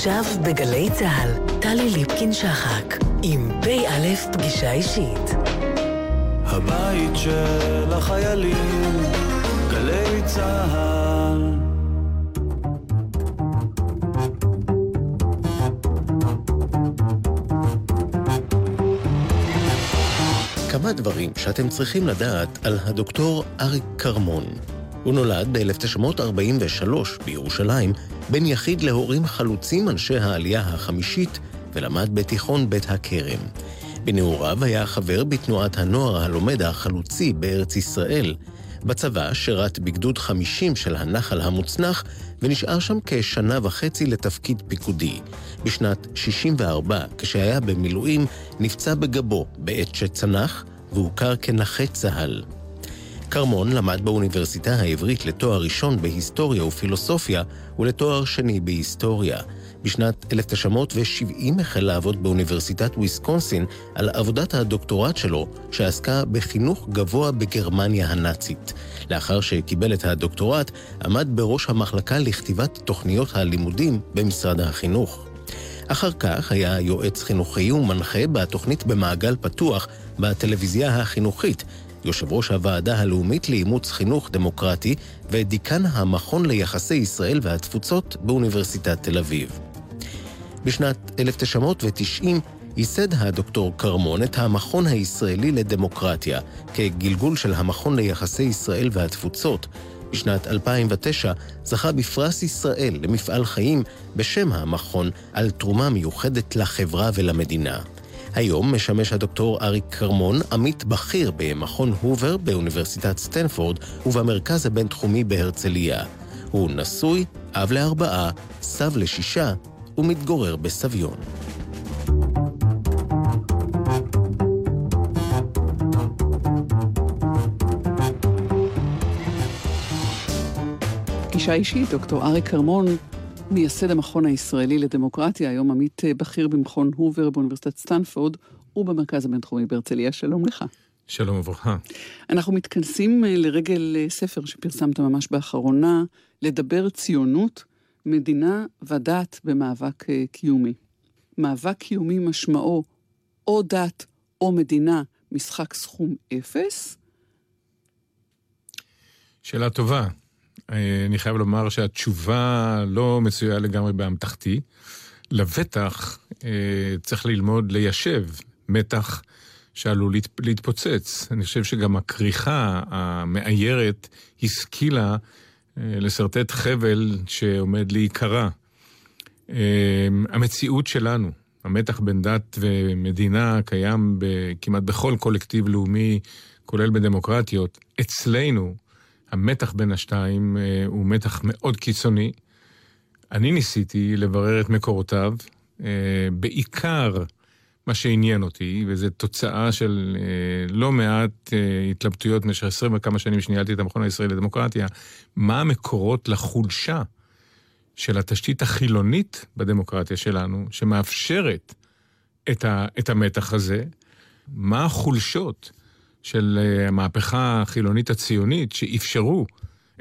עכשיו בגלי צה"ל, טלי ליפקין-שחק, עם פ"א פגישה אישית. הבית של החיילים, גלי צה"ל. כמה דברים שאתם צריכים לדעת על הדוקטור אריק כרמון. הוא נולד ב-1943 בירושלים, בן יחיד להורים חלוצים אנשי העלייה החמישית, ולמד בתיכון בית הכרם. בנעוריו היה חבר בתנועת הנוער הלומד החלוצי בארץ ישראל. בצבא שירת בגדוד 50 של הנחל המוצנח, ונשאר שם כשנה וחצי לתפקיד פיקודי. בשנת 64, כשהיה במילואים, נפצע בגבו בעת שצנח, והוכר כנכה צה"ל. כרמון למד באוניברסיטה העברית לתואר ראשון בהיסטוריה ופילוסופיה ולתואר שני בהיסטוריה. בשנת 1970 החל לעבוד באוניברסיטת וויסקונסין על עבודת הדוקטורט שלו, שעסקה בחינוך גבוה בגרמניה הנאצית. לאחר שקיבל את הדוקטורט, עמד בראש המחלקה לכתיבת תוכניות הלימודים במשרד החינוך. אחר כך היה יועץ חינוכי ומנחה בתוכנית במעגל פתוח בטלוויזיה החינוכית, יושב ראש הוועדה הלאומית לאימוץ חינוך דמוקרטי ודיקן המכון ליחסי ישראל והתפוצות באוניברסיטת תל אביב. בשנת 1990 ייסד הדוקטור כרמון את המכון הישראלי לדמוקרטיה, כגלגול של המכון ליחסי ישראל והתפוצות. בשנת 2009 זכה בפרס ישראל למפעל חיים בשם המכון על תרומה מיוחדת לחברה ולמדינה. היום משמש הדוקטור אריק כרמון עמית בכיר במכון הובר באוניברסיטת סטנפורד ובמרכז הבינתחומי בהרצליה. הוא נשוי, אב לארבעה, סב לשישה ומתגורר בסביון. פגישה אישית, דוקטור אריק כרמון, מייסד המכון הישראלי לדמוקרטיה, היום עמית אה, בכיר במכון הובר באוניברסיטת סטנפורד ובמרכז הבינתחומי בהרצליה. שלום לך. שלום וברכה. אנחנו מתכנסים אה, לרגל אה, ספר שפרסמת ממש באחרונה, לדבר ציונות, מדינה ודת במאבק קיומי. מאבק קיומי משמעו או דת או מדינה, משחק סכום אפס? שאלה טובה. אה, אני חייב לומר שהתשובה לא מצויה לגמרי באמתחתי. לבטח אה, צריך ללמוד ליישב מתח שעלול להתפוצץ. אני חושב שגם הכריכה המאיירת השכילה אה, לשרטט חבל שעומד להיקרע. המציאות שלנו, המתח בין דת ומדינה קיים כמעט בכל קולקטיב לאומי, כולל בדמוקרטיות. אצלנו, המתח בין השתיים אה, הוא מתח מאוד קיצוני. אני ניסיתי לברר את מקורותיו, אה, בעיקר מה שעניין אותי, וזו תוצאה של אה, לא מעט התלבטויות במשך עשרים וכמה שנים שניהלתי את המכון הישראלי לדמוקרטיה, מה המקורות לחולשה של התשתית החילונית בדמוקרטיה שלנו, שמאפשרת את המתח הזה, מה החולשות של אה, המהפכה החילונית הציונית שאפשרו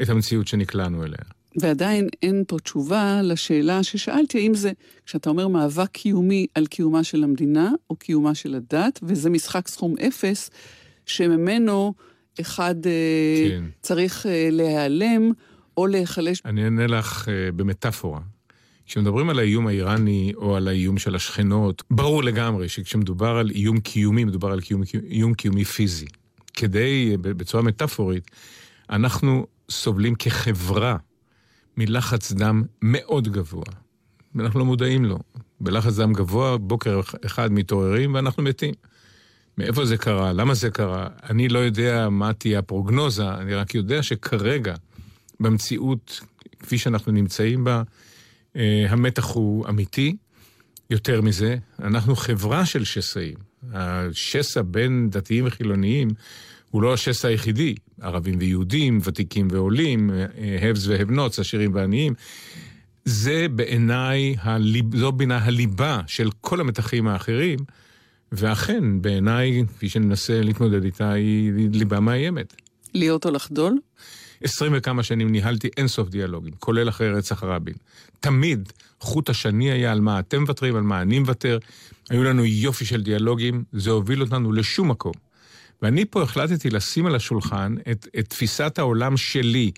את המציאות שנקלענו אליה. ועדיין אין פה תשובה לשאלה ששאלתי, האם זה, כשאתה אומר מאבק קיומי על קיומה של המדינה או קיומה של הדת, וזה משחק סכום אפס, שממנו אחד אה, כן. צריך אה, להיעלם או להיחלש. אני אענה לך במטאפורה. כשמדברים על האיום האיראני או על האיום של השכנות, ברור לגמרי שכשמדובר על איום קיומי, מדובר על קיום, איום קיומי פיזי. כדי, בצורה מטאפורית, אנחנו סובלים כחברה מלחץ דם מאוד גבוה. ואנחנו לא מודעים לו. בלחץ דם גבוה, בוקר אחד מתעוררים ואנחנו מתים. מאיפה זה קרה? למה זה קרה? אני לא יודע מה תהיה הפרוגנוזה, אני רק יודע שכרגע, במציאות, כפי שאנחנו נמצאים בה, המתח הוא אמיתי. יותר מזה, אנחנו חברה של שסעים. השסע בין דתיים וחילוניים הוא לא השסע היחידי. ערבים ויהודים, ותיקים ועולים, הבס והבנוץ, עשירים ועניים. זה בעיניי, הליב, זו בעיניי הליבה של כל המתחים האחרים, ואכן, בעיניי, כפי שננסה להתמודד איתה, היא ליבה מאיימת. להיות או לחדול? עשרים וכמה שנים ניהלתי אינסוף דיאלוגים, כולל אחרי רצח רבין. תמיד חוט השני היה על מה אתם מוותרים, על מה אני מוותר. היו לנו יופי של דיאלוגים, זה הוביל אותנו לשום מקום. ואני פה החלטתי לשים על השולחן את, את תפיסת העולם שלי,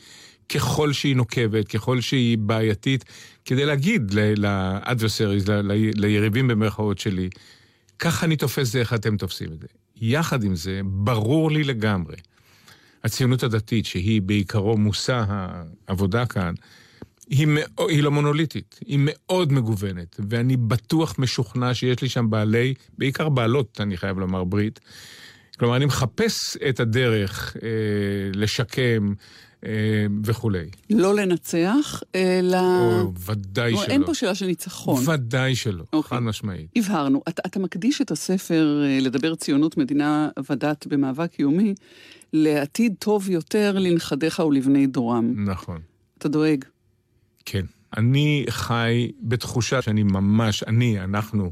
ככל שהיא נוקבת, ככל שהיא בעייתית, כדי להגיד לאדברסריז, ליריבים במרכאות שלי, ככה אני תופס זה, איך אתם תופסים את זה. יחד עם זה, ברור לי לגמרי, הציונות הדתית, שהיא בעיקרו מושא העבודה כאן, היא, מאו, היא לא מונוליטית, היא מאוד מגוונת, ואני בטוח משוכנע שיש לי שם בעלי, בעיקר בעלות, אני חייב לומר, ברית. כלומר, אני מחפש את הדרך אה, לשקם, אה, וכולי. לא לנצח, אלא... או, ודאי שלא. אין פה שאלה של ניצחון. ודאי שלא, אוקיי. חד משמעית. הבהרנו. אתה, אתה מקדיש את הספר אה, לדבר ציונות, מדינה ודת במאבק קיומי, לעתיד טוב יותר לנכדיך ולבני דורם. נכון. אתה דואג. כן. אני חי בתחושה שאני ממש, אני, אנחנו,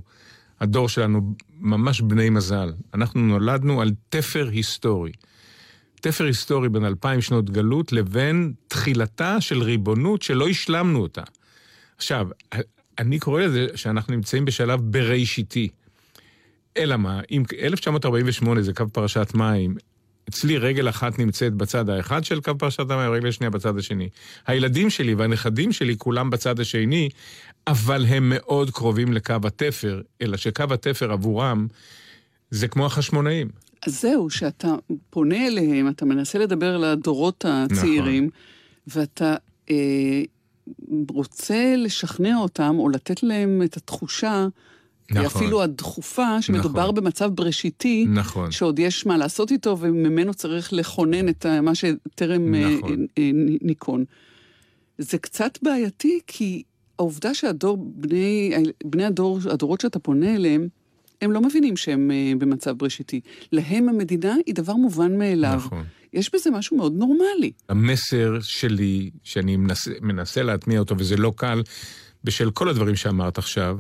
הדור שלנו, ממש בני מזל. אנחנו נולדנו על תפר היסטורי. תפר היסטורי בין אלפיים שנות גלות לבין תחילתה של ריבונות שלא השלמנו אותה. עכשיו, אני קורא לזה שאנחנו נמצאים בשלב בראשיתי. אלא מה, אם 1948 זה קו פרשת מים, אצלי רגל אחת נמצאת בצד האחד של קו פרשת המים, הרגל השנייה בצד השני. הילדים שלי והנכדים שלי כולם בצד השני, אבל הם מאוד קרובים לקו התפר, אלא שקו התפר עבורם זה כמו החשמונאים. אז זהו, שאתה פונה אליהם, אתה מנסה לדבר לדורות הצעירים, נכון. ואתה אה, רוצה לשכנע אותם או לתת להם את התחושה, נכון. אפילו הדחופה, שמדובר נכון. במצב בראשיתי, נכון. שעוד יש מה לעשות איתו, וממנו צריך לכונן את מה שטרם אה, נכון. אה, ניכון. זה קצת בעייתי, כי העובדה שהדור, בני, בני הדור, הדורות שאתה פונה אליהם, הם לא מבינים שהם במצב בראשיתי. להם המדינה היא דבר מובן מאליו. נכון. יש בזה משהו מאוד נורמלי. המסר שלי, שאני מנסה, מנסה להטמיע אותו, וזה לא קל, בשל כל הדברים שאמרת עכשיו,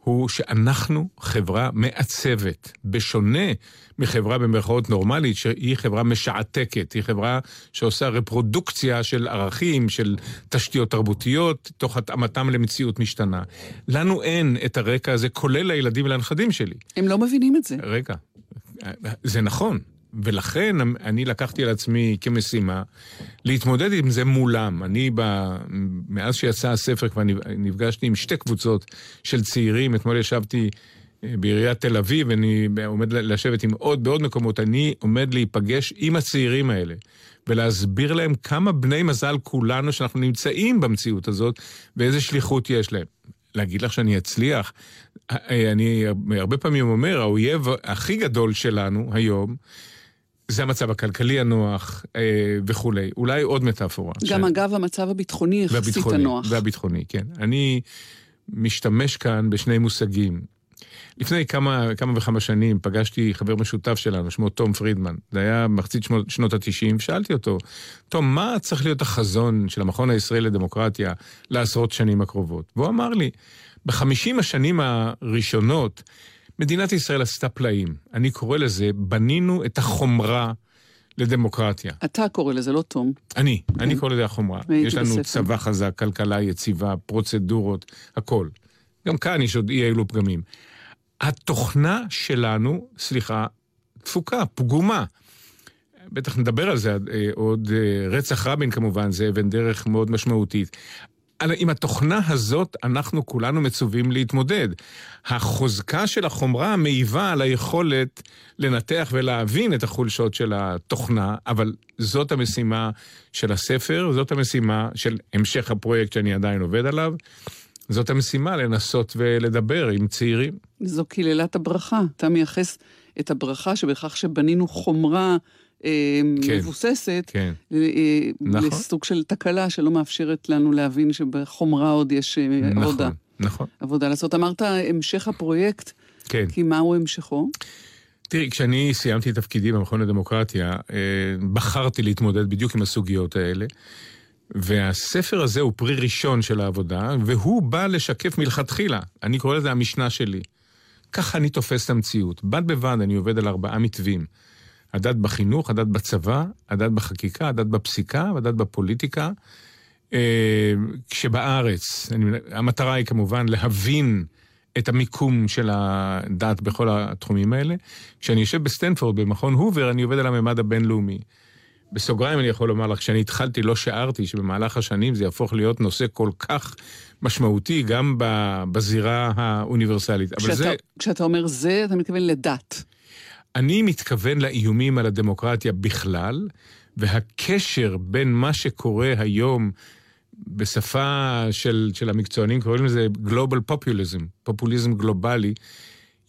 הוא שאנחנו חברה מעצבת, בשונה מחברה במרכאות נורמלית, שהיא חברה משעתקת, היא חברה שעושה רפרודוקציה של ערכים, של תשתיות תרבותיות, תוך התאמתם למציאות משתנה. לנו אין את הרקע הזה, כולל לילדים ולנכדים שלי. הם לא מבינים את זה. רגע, זה נכון. ולכן אני לקחתי על עצמי כמשימה להתמודד עם זה מולם. אני, ב... מאז שיצא הספר, כבר נפגשתי עם שתי קבוצות של צעירים. אתמול ישבתי אה, בעיריית תל אביב, ואני עומד לשבת עם עוד, בעוד מקומות. אני עומד להיפגש עם הצעירים האלה, ולהסביר להם כמה בני מזל כולנו שאנחנו נמצאים במציאות הזאת, ואיזה שליחות יש להם. להגיד לך שאני אצליח? אה, אני הרבה פעמים אומר, האויב הכי גדול שלנו היום, זה המצב הכלכלי הנוח אה, וכולי. אולי עוד מטאפורה. גם ש... אגב המצב הביטחוני יחסית והביטחוני, הנוח. והביטחוני, כן. אני משתמש כאן בשני מושגים. לפני כמה, כמה וכמה שנים פגשתי חבר משותף שלנו, שמו תום פרידמן. זה היה מחצית שנות, שנות ה-90, שאלתי אותו, תום, מה צריך להיות החזון של המכון הישראלי לדמוקרטיה לעשרות שנים הקרובות? והוא אמר לי, בחמישים השנים הראשונות, מדינת ישראל עשתה פלאים. אני קורא לזה, בנינו את החומרה לדמוקרטיה. אתה קורא לזה, לא תום. אני, כן. אני קורא לזה החומרה. יש לנו בספר. צבא חזק, כלכלה יציבה, פרוצדורות, הכל. גם כאן יש עוד אי אלו פגמים. התוכנה שלנו, סליחה, תפוקה, פגומה. בטח נדבר על זה אה, עוד, אה, רצח רבין כמובן, זה אבן דרך מאוד משמעותית. עם התוכנה הזאת אנחנו כולנו מצווים להתמודד. החוזקה של החומרה מעיבה על היכולת לנתח ולהבין את החולשות של התוכנה, אבל זאת המשימה של הספר, זאת המשימה של המשך הפרויקט שאני עדיין עובד עליו. זאת המשימה, לנסות ולדבר עם צעירים. זו קללת הברכה. אתה מייחס את הברכה שבכך שבנינו חומרה כן, מבוססת, כן. אה, נכון. לסוג של תקלה שלא מאפשרת לנו להבין שבחומרה עוד יש אה, נכון, עבודה. נכון. עבודה לעשות. אמרת המשך הפרויקט, כן. כי מהו המשכו? תראי, כשאני סיימתי תפקידי במכון לדמוקרטיה, בחרתי להתמודד בדיוק עם הסוגיות האלה. והספר הזה הוא פרי ראשון של העבודה, והוא בא לשקף מלכתחילה, אני קורא לזה המשנה שלי. ככה אני תופס את המציאות. בד בבד אני עובד על ארבעה מתווים. הדת בחינוך, הדת בצבא, הדת בחקיקה, הדת בפסיקה, הדת בפוליטיקה. אה, כשבארץ, המטרה היא כמובן להבין את המיקום של הדת בכל התחומים האלה. כשאני יושב בסטנפורד, במכון הובר, אני עובד על הממד הבינלאומי. בסוגריים אני יכול לומר לך, כשאני התחלתי לא שערתי שבמהלך השנים זה יהפוך להיות נושא כל כך משמעותי גם בזירה האוניברסלית. כשאתה, זה... כשאתה אומר זה, אתה מתכוון לדת. אני מתכוון לאיומים על הדמוקרטיה בכלל, והקשר בין מה שקורה היום בשפה של, של המקצוענים קוראים לזה Global Populism, פופוליזם גלובלי.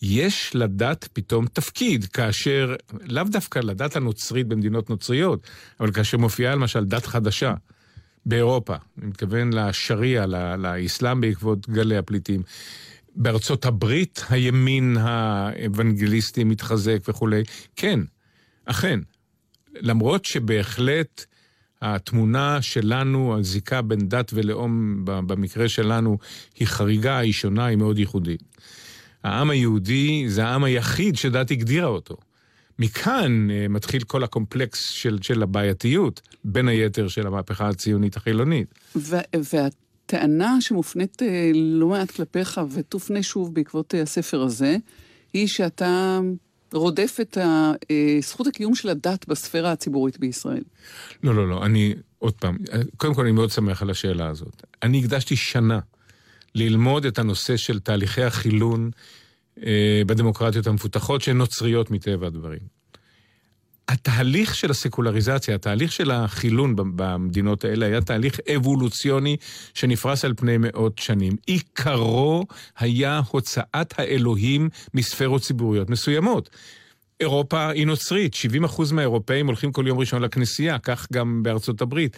יש לדת פתאום תפקיד, כאשר, לאו דווקא לדת הנוצרית במדינות נוצריות, אבל כאשר מופיעה למשל דת חדשה באירופה, אני מתכוון לשריעה, לאסלאם בעקבות גלי הפליטים. בארצות הברית הימין האוונגליסטי מתחזק וכולי. כן, אכן. למרות שבהחלט התמונה שלנו, הזיקה בין דת ולאום במקרה שלנו, היא חריגה, היא שונה, היא מאוד ייחודית. העם היהודי זה העם היחיד שדת הגדירה אותו. מכאן uh, מתחיל כל הקומפלקס של, של הבעייתיות, בין היתר של המהפכה הציונית החילונית. והטענה שמופנית uh, לא מעט כלפיך ותופנה שוב בעקבות uh, הספר הזה, היא שאתה רודף את זכות הקיום של הדת בספירה הציבורית בישראל. לא, לא, לא, אני, עוד פעם, קודם כל אני מאוד שמח על השאלה הזאת. אני הקדשתי שנה ללמוד את הנושא של תהליכי החילון אה, בדמוקרטיות המפותחות, שהן נוצריות מטבע הדברים. התהליך של הסקולריזציה, התהליך של החילון במדינות האלה היה תהליך אבולוציוני שנפרס על פני מאות שנים. עיקרו היה הוצאת האלוהים מספרות ציבוריות מסוימות. אירופה היא נוצרית, 70% מהאירופאים הולכים כל יום ראשון לכנסייה, כך גם בארצות הברית.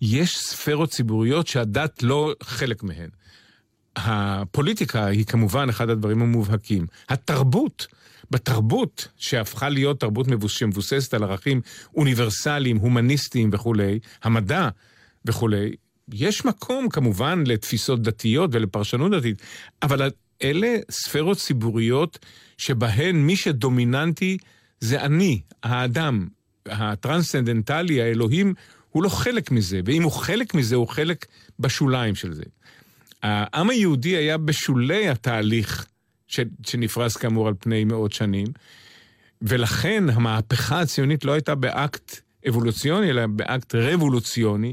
יש ספרות ציבוריות שהדת לא חלק מהן. הפוליטיקה היא כמובן אחד הדברים המובהקים. התרבות, בתרבות שהפכה להיות תרבות שמבוססת על ערכים אוניברסליים, הומניסטיים וכולי, המדע וכולי, יש מקום כמובן לתפיסות דתיות ולפרשנות דתית, אבל אלה ספרות ציבוריות שבהן מי שדומיננטי זה אני, האדם, הטרנסצנדנטלי, האלוהים, הוא לא חלק מזה, ואם הוא חלק מזה, הוא חלק בשוליים של זה. העם היהודי היה בשולי התהליך ש, שנפרס כאמור על פני מאות שנים, ולכן המהפכה הציונית לא הייתה באקט אבולוציוני, אלא באקט רבולוציוני,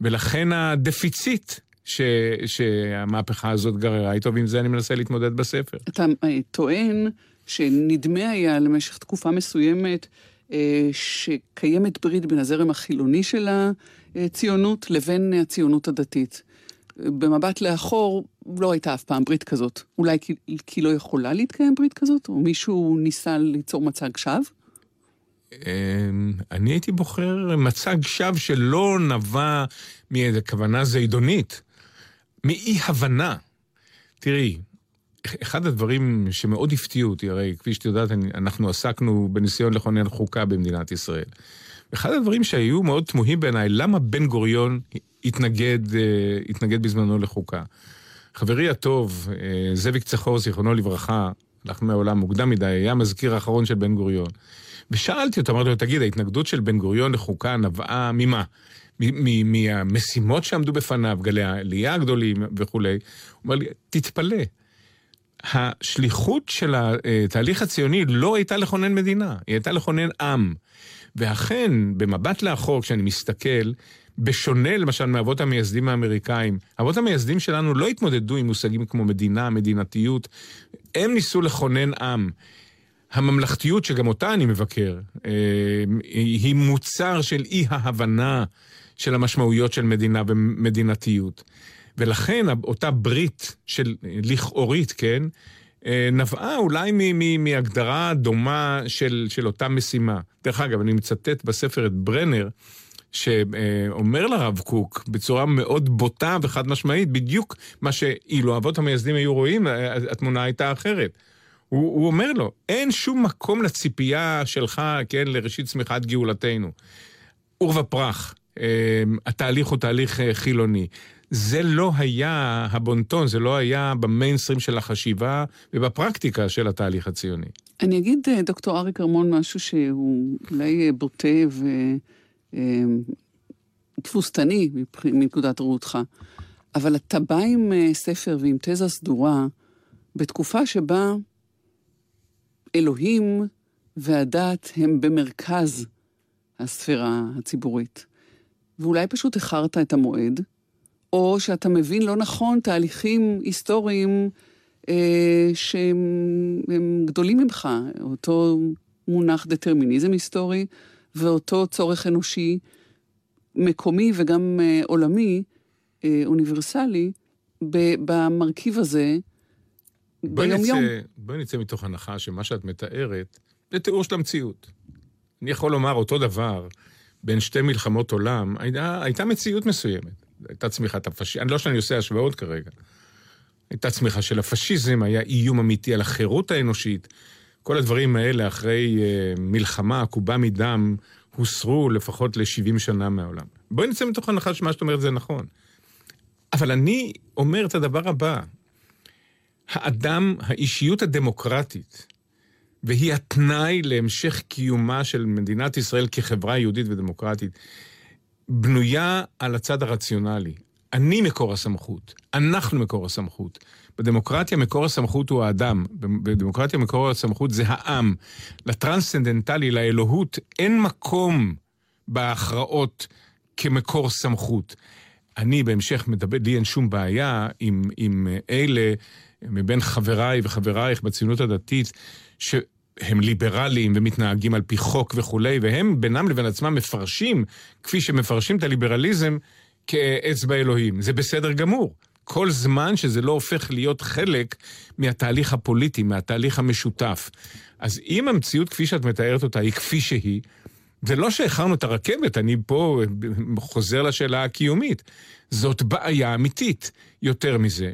ולכן הדפיציט ש, שהמהפכה הזאת גררה איתו, ועם זה אני מנסה להתמודד בספר. אתה אה, טוען שנדמה היה למשך תקופה מסוימת אה, שקיימת ברית בין הזרם החילוני של הציונות לבין הציונות הדתית. במבט לאחור, לא הייתה אף פעם ברית כזאת. אולי כי, כי לא יכולה להתקיים ברית כזאת? או מישהו ניסה ליצור מצג שווא? אמ, אני הייתי בוחר מצג שווא שלא נבע מאיזו כוונה זידונית, מאי-הבנה. תראי, אחד הדברים שמאוד הפתיעו אותי, הרי כפי שאת יודעת, אנחנו עסקנו בניסיון לכונן חוקה במדינת ישראל. אחד הדברים שהיו מאוד תמוהים בעיניי, למה בן גוריון התנגד, אה, התנגד בזמנו לחוקה. חברי הטוב, אה, זאביק צחור, זיכרונו לברכה, הלך מהעולם מוקדם מדי, היה המזכיר האחרון של בן גוריון. ושאלתי אותו, אמרתי לו, תגיד, ההתנגדות של בן גוריון לחוקה נבעה ממה? מהמשימות שעמדו בפניו, גלי העלייה הגדולים וכולי. הוא אומר לי, תתפלא, השליחות של התהליך הציוני לא הייתה לכונן מדינה, היא הייתה לכונן עם. ואכן, במבט לאחור, כשאני מסתכל, בשונה למשל מאבות המייסדים האמריקאים, אבות המייסדים שלנו לא התמודדו עם מושגים כמו מדינה, מדינתיות, הם ניסו לכונן עם. הממלכתיות, שגם אותה אני מבקר, אה, היא מוצר של אי ההבנה של המשמעויות של מדינה ומדינתיות. ולכן אותה ברית של לכאורית, כן, אה, נבעה אולי מהגדרה דומה של, של אותה משימה. דרך אגב, אני מצטט בספר את ברנר, שאומר לרב קוק בצורה מאוד בוטה וחד משמעית, בדיוק מה שאילו אבות המייסדים היו רואים, התמונה הייתה אחרת. הוא, הוא אומר לו, אין שום מקום לציפייה שלך, כן, לראשית צמיחת גאולתנו. עורבא פרח, התהליך הוא תהליך חילוני. זה לא היה הבונטון, זה לא היה במיינסטרים של החשיבה ובפרקטיקה של התהליך הציוני. אני אגיד, דוקטור אריק ארמון, משהו שהוא אולי בוטה ותבוסתני מנקודת ראותך, אבל אתה בא עם ספר ועם תזה סדורה בתקופה שבה אלוהים והדת הם במרכז הספירה הציבורית. ואולי פשוט איחרת את המועד, או שאתה מבין לא נכון תהליכים היסטוריים אה, שהם גדולים ממך, אותו מונח דטרמיניזם היסטורי, ואותו צורך אנושי מקומי וגם אה, עולמי, אה, אוניברסלי, במרכיב הזה, ביום-יום. בואי נצא מתוך הנחה שמה שאת מתארת זה תיאור של המציאות. אני יכול לומר אותו דבר בין שתי מלחמות עולם, הייתה, הייתה מציאות מסוימת. הייתה צמיחת הפשיזם, לא שאני עושה השוואות כרגע. הייתה צמיחה של הפשיזם, היה איום אמיתי על החירות האנושית. כל הדברים האלה אחרי uh, מלחמה עקובה מדם הוסרו לפחות ל-70 שנה מהעולם. בואי נצא מתוך הנחה שמה שאת אומרת זה נכון. אבל אני אומר את הדבר הבא, האדם, האישיות הדמוקרטית, והיא התנאי להמשך קיומה של מדינת ישראל כחברה יהודית ודמוקרטית, בנויה על הצד הרציונלי. אני מקור הסמכות, אנחנו מקור הסמכות. בדמוקרטיה מקור הסמכות הוא האדם, בדמוקרטיה מקור הסמכות זה העם. לטרנסצנדנטלי, לאלוהות, אין מקום בהכרעות כמקור סמכות. אני בהמשך מדבר, לי אין שום בעיה עם, עם אלה מבין חבריי וחברייך בציונות הדתית, שהם ליברליים ומתנהגים על פי חוק וכולי, והם בינם לבין עצמם מפרשים, כפי שמפרשים את הליברליזם, כאצבע אלוהים. זה בסדר גמור. כל זמן שזה לא הופך להיות חלק מהתהליך הפוליטי, מהתהליך המשותף. אז אם המציאות כפי שאת מתארת אותה היא כפי שהיא, זה לא שאיחרנו את הרכבת, אני פה חוזר לשאלה הקיומית. זאת בעיה אמיתית. יותר מזה,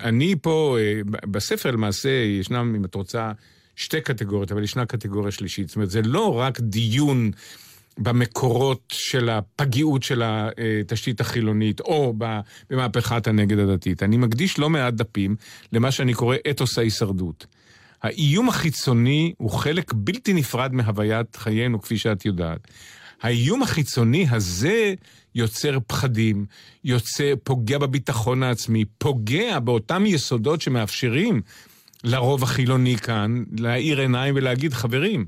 אני פה, אה, בספר למעשה ישנם, אם את רוצה, שתי קטגוריות, אבל ישנה קטגוריה שלישית. זאת אומרת, זה לא רק דיון במקורות של הפגיעות של התשתית החילונית, או במהפכת הנגד הדתית. אני מקדיש לא מעט דפים למה שאני קורא אתוס ההישרדות. האיום החיצוני הוא חלק בלתי נפרד מהוויית חיינו, כפי שאת יודעת. האיום החיצוני הזה יוצר פחדים, יוצר, פוגע בביטחון העצמי, פוגע באותם יסודות שמאפשרים לרוב החילוני כאן להאיר עיניים ולהגיד, חברים,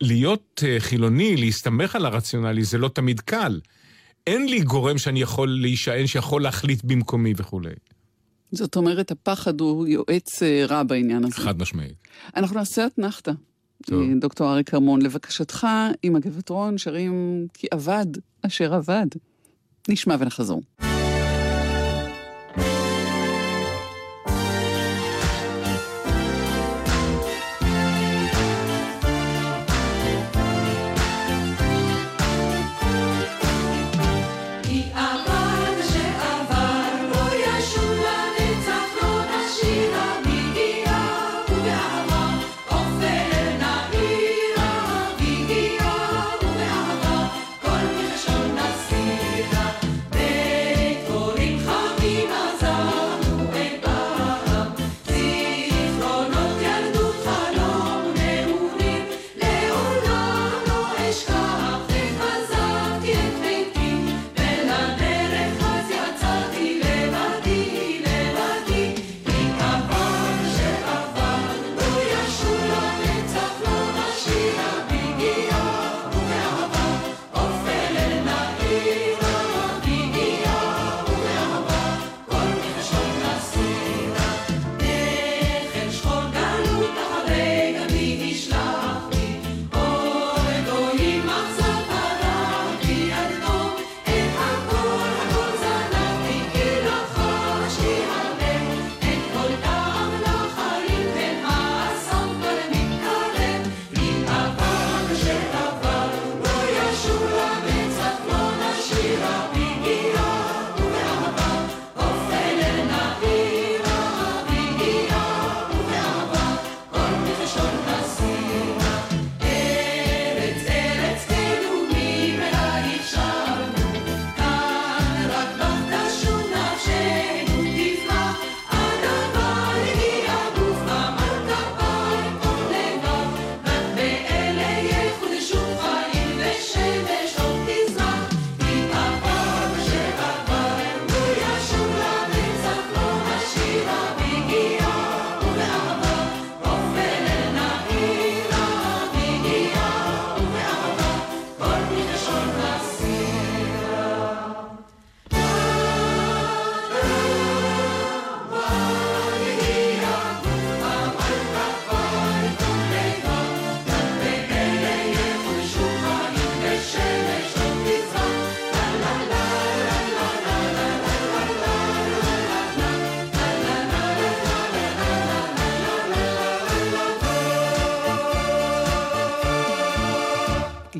להיות uh, חילוני, להסתמך על הרציונלי, זה לא תמיד קל. אין לי גורם שאני יכול להישען, שיכול להחליט במקומי וכולי. זאת אומרת, הפחד הוא יועץ uh, רע בעניין הזה. חד משמעית. אנחנו נעשה אתנחתא. דוקטור אריק כרמון, לבקשתך, עם הגברת רון שרים כי אבד אשר אבד. נשמע ונחזור.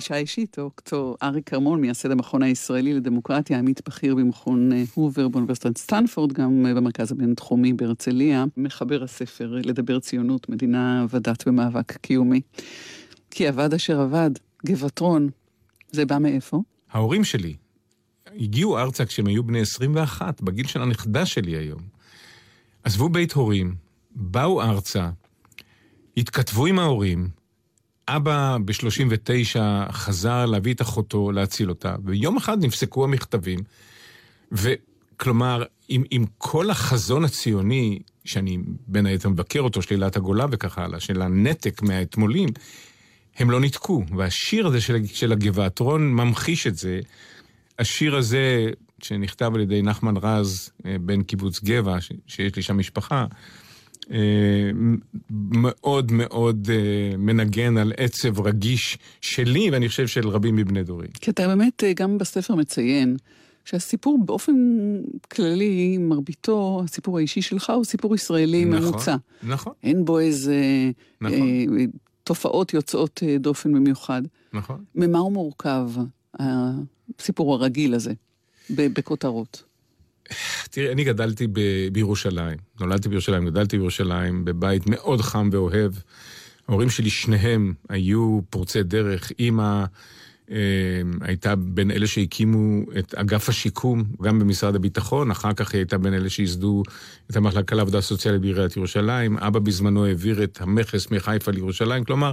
פגישה אישית, דוקטור אריק כרמון, מייסד המכון הישראלי לדמוקרטיה, עמית בכיר במכון אה, הובר באוניברסיטת סטנפורד, גם אה, במרכז הבינתחומי בהרצליה, מחבר הספר לדבר ציונות, מדינה ודת ומאבק קיומי. כי אבד אשר אבד, גבעטרון, זה בא מאיפה? ההורים שלי הגיעו ארצה כשהם היו בני 21, בגיל של הנכדה שלי היום. עזבו בית הורים, באו ארצה, התכתבו עם ההורים, אבא ב-39 חזר להביא את אחותו, להציל אותה, ויום אחד נפסקו המכתבים, וכלומר, עם, עם כל החזון הציוני, שאני בין היתר מבקר אותו, שלילת הגולה וכך הלאה, של הנתק מהאתמולים, הם לא ניתקו. והשיר הזה של, של הגבעתרון ממחיש את זה. השיר הזה, שנכתב על ידי נחמן רז, אה, בן קיבוץ גבע, שיש לי שם משפחה, מאוד מאוד אה, מנגן על עצב רגיש שלי, ואני חושב של רבים מבני דורי. כי אתה באמת גם בספר מציין שהסיפור באופן כללי, מרביתו, הסיפור האישי שלך הוא סיפור ישראלי נכון, ממוצע. נכון. אין בו איזה נכון. אה, תופעות יוצאות בדופן במיוחד. נכון. ממה הוא מורכב, הסיפור הרגיל הזה, בכותרות? תראה, אני גדלתי ב- בירושלים. נולדתי בירושלים, גדלתי בירושלים, בבית מאוד חם ואוהב. ההורים שלי, שניהם, היו פורצי דרך. אימא אה, הייתה בין אלה שהקימו את אגף השיקום, גם במשרד הביטחון, אחר כך היא הייתה בין אלה שייסדו את המחלקה לעבודה סוציאלית בעיריית ירושלים. אבא בזמנו העביר את המכס מחיפה לירושלים. כלומר,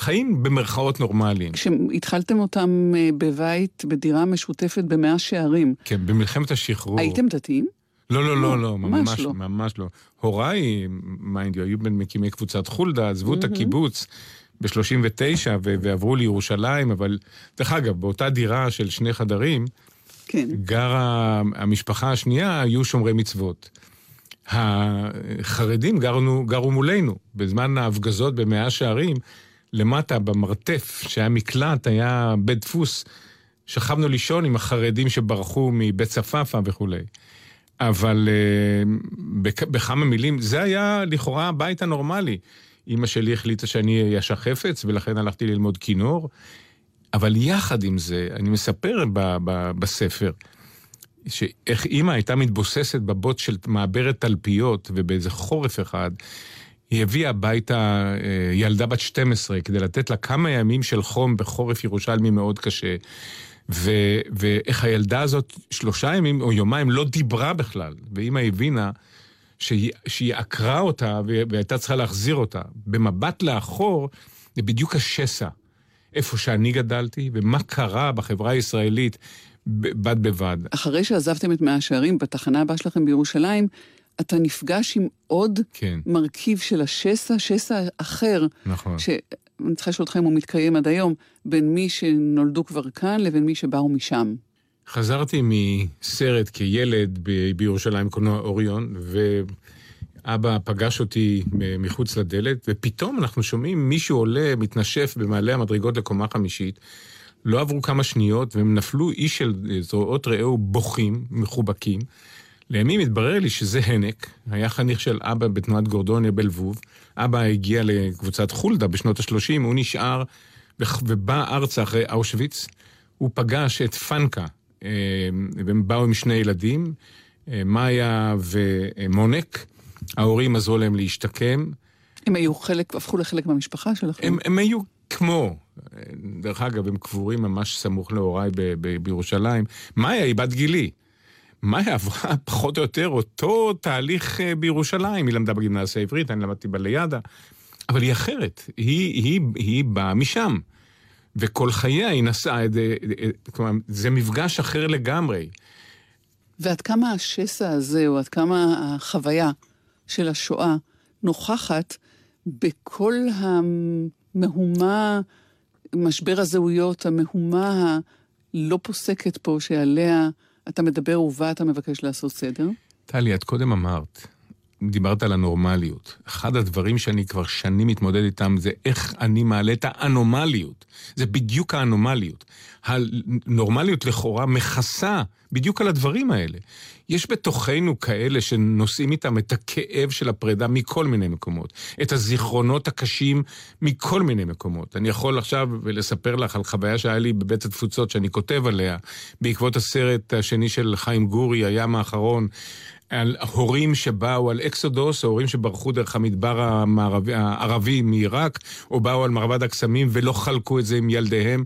חיים במרכאות נורמליים. כשהתחלתם אותם אה, בבית, בדירה משותפת במאה שערים. כן, במלחמת השחרור. הייתם דתיים? לא, לא, לא, לא, ממש לא. ממש לא. הוריי, mind you, היו בין מקימי קבוצת חולדה, עזבו את הקיבוץ ב-39 ועברו לירושלים, אבל דרך אגב, באותה דירה של שני חדרים, כן. גרה המשפחה השנייה, היו שומרי מצוות. החרדים גרנו, גרו מולנו, בזמן ההפגזות במאה שערים. למטה במרתף, שהיה מקלט, היה בית דפוס, שכבנו לישון עם החרדים שברחו מבית צפאפא וכולי. אבל uh, בכמה מילים, זה היה לכאורה הבית הנורמלי. אימא שלי החליטה שאני אהיה חפץ, ולכן הלכתי ללמוד כינור. אבל יחד עם זה, אני מספר ב- ב- בספר, שאיך אימא הייתה מתבוססת בבוט של מעברת תלפיות, ובאיזה חורף אחד, היא הביאה הביתה אה, ילדה בת 12 כדי לתת לה כמה ימים של חום בחורף ירושלמי מאוד קשה. ו, ואיך הילדה הזאת שלושה ימים או יומיים לא דיברה בכלל, ואימא הבינה שהיא, שהיא עקרה אותה והייתה צריכה להחזיר אותה. במבט לאחור, זה בדיוק השסע. איפה שאני גדלתי, ומה קרה בחברה הישראלית בד בבד. אחרי שעזבתם את מאה השערים, בתחנה הבאה שלכם בירושלים, אתה נפגש עם עוד כן. מרכיב של השסע, שסע אחר. נכון. שאני צריכה לשאול אותך אם הוא מתקיים עד היום, בין מי שנולדו כבר כאן לבין מי שבאו משם. חזרתי מסרט כילד ב- בירושלים, קולנוע אוריון, ואבא פגש אותי מחוץ לדלת, ופתאום אנחנו שומעים מישהו עולה, מתנשף במעלה המדרגות לקומה חמישית. לא עברו כמה שניות, והם נפלו איש של זרועות רעהו בוכים, מחובקים. לימים התברר לי שזה הנק, היה חניך של אבא בתנועת גורדוניה בלבוב. אבא הגיע לקבוצת חולדה בשנות ה-30, הוא נשאר ובא ארצה אחרי אושוויץ. הוא פגש את פנקה, אה, והם באו עם שני ילדים, אה, מאיה ומונק. ההורים עזרו להם להשתקם. הם היו חלק, הפכו לחלק מהמשפחה שלכם? הם, הם היו כמו, דרך אגב, הם קבורים ממש סמוך להוריי בירושלים. מאיה היא בת גילי. מאיה עברה פחות או יותר אותו תהליך אה, בירושלים. היא למדה בגימנסיה העברית, אני למדתי בליאדה, אבל היא אחרת, היא, היא, היא באה משם. וכל חייה היא נסעה, כלומר, זה מפגש אחר לגמרי. ועד כמה השסע הזה, או עד כמה החוויה של השואה נוכחת בכל המהומה, משבר הזהויות, המהומה הלא פוסקת פה, שעליה אתה מדבר ובה אתה מבקש לעשות סדר? טלי, את קודם אמרת, דיברת על הנורמליות. אחד הדברים שאני כבר שנים מתמודד איתם זה איך אני מעלה את האנומליות. זה בדיוק האנומליות. הנורמליות לכאורה מכסה בדיוק על הדברים האלה. יש בתוכנו כאלה שנושאים איתם את הכאב של הפרידה מכל מיני מקומות, את הזיכרונות הקשים מכל מיני מקומות. אני יכול עכשיו לספר לך על חוויה שהיה לי בבית התפוצות שאני כותב עליה, בעקבות הסרט השני של חיים גורי, הים האחרון. על הורים שבאו על אקסודוס, או הורים שברחו דרך המדבר המערבי, הערבי מעיראק, או באו על מרבד הקסמים ולא חלקו את זה עם ילדיהם.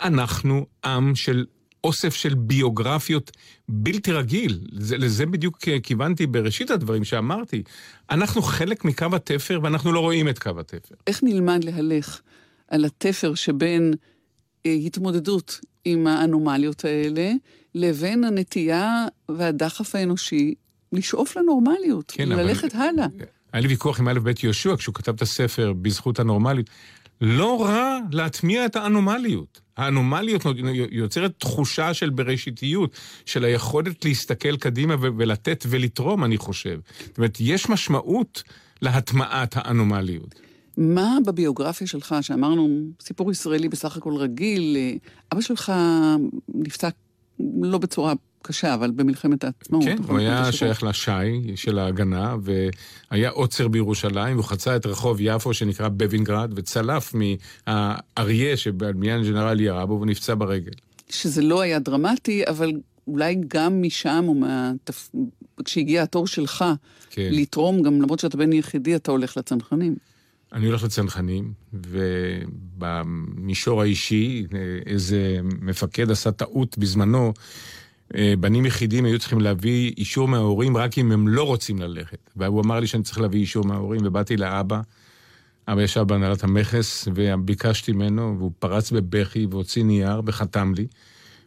אנחנו עם של אוסף של ביוגרפיות בלתי רגיל. זה, לזה בדיוק כיוונתי בראשית הדברים שאמרתי. אנחנו חלק מקו התפר ואנחנו לא רואים את קו התפר. איך נלמד להלך על התפר שבין אה, התמודדות עם האנומליות האלה, לבין הנטייה והדחף האנושי לשאוף לנורמליות, כן, ללכת אבל... הלאה. היה לי ויכוח עם א' ב' יהושע כשהוא כתב את הספר בזכות הנורמליות. לא רע להטמיע את האנומליות. האנומליות יוצרת תחושה של בראשיתיות, של היכולת להסתכל קדימה ולתת ולתרום, אני חושב. זאת אומרת, יש משמעות להטמעת האנומליות. מה בביוגרפיה שלך, שאמרנו, סיפור ישראלי בסך הכל רגיל, אבא שלך נפצע לא בצורה קשה, אבל במלחמת העצמאות. כן, הוא היה שייך לשי של ההגנה, והיה עוצר בירושלים, והוא חצה את רחוב יפו שנקרא בווינגרד, וצלף מהאריה שבבניין ג'נרל ירה בו, ונפצע ברגל. שזה לא היה דרמטי, אבל אולי גם משם, או מהתפ... כשהגיע התור שלך כן. לתרום, גם למרות שאתה בן יחידי, אתה הולך לצנחנים. אני הולך לצנחנים, ובמישור האישי, איזה מפקד עשה טעות בזמנו, אה, בנים יחידים היו צריכים להביא אישור מההורים רק אם הם לא רוצים ללכת. והוא אמר לי שאני צריך להביא אישור מההורים, ובאתי לאבא. אבא ישב בהנהלת המכס, וביקשתי ממנו, והוא פרץ בבכי והוציא נייר וחתם לי.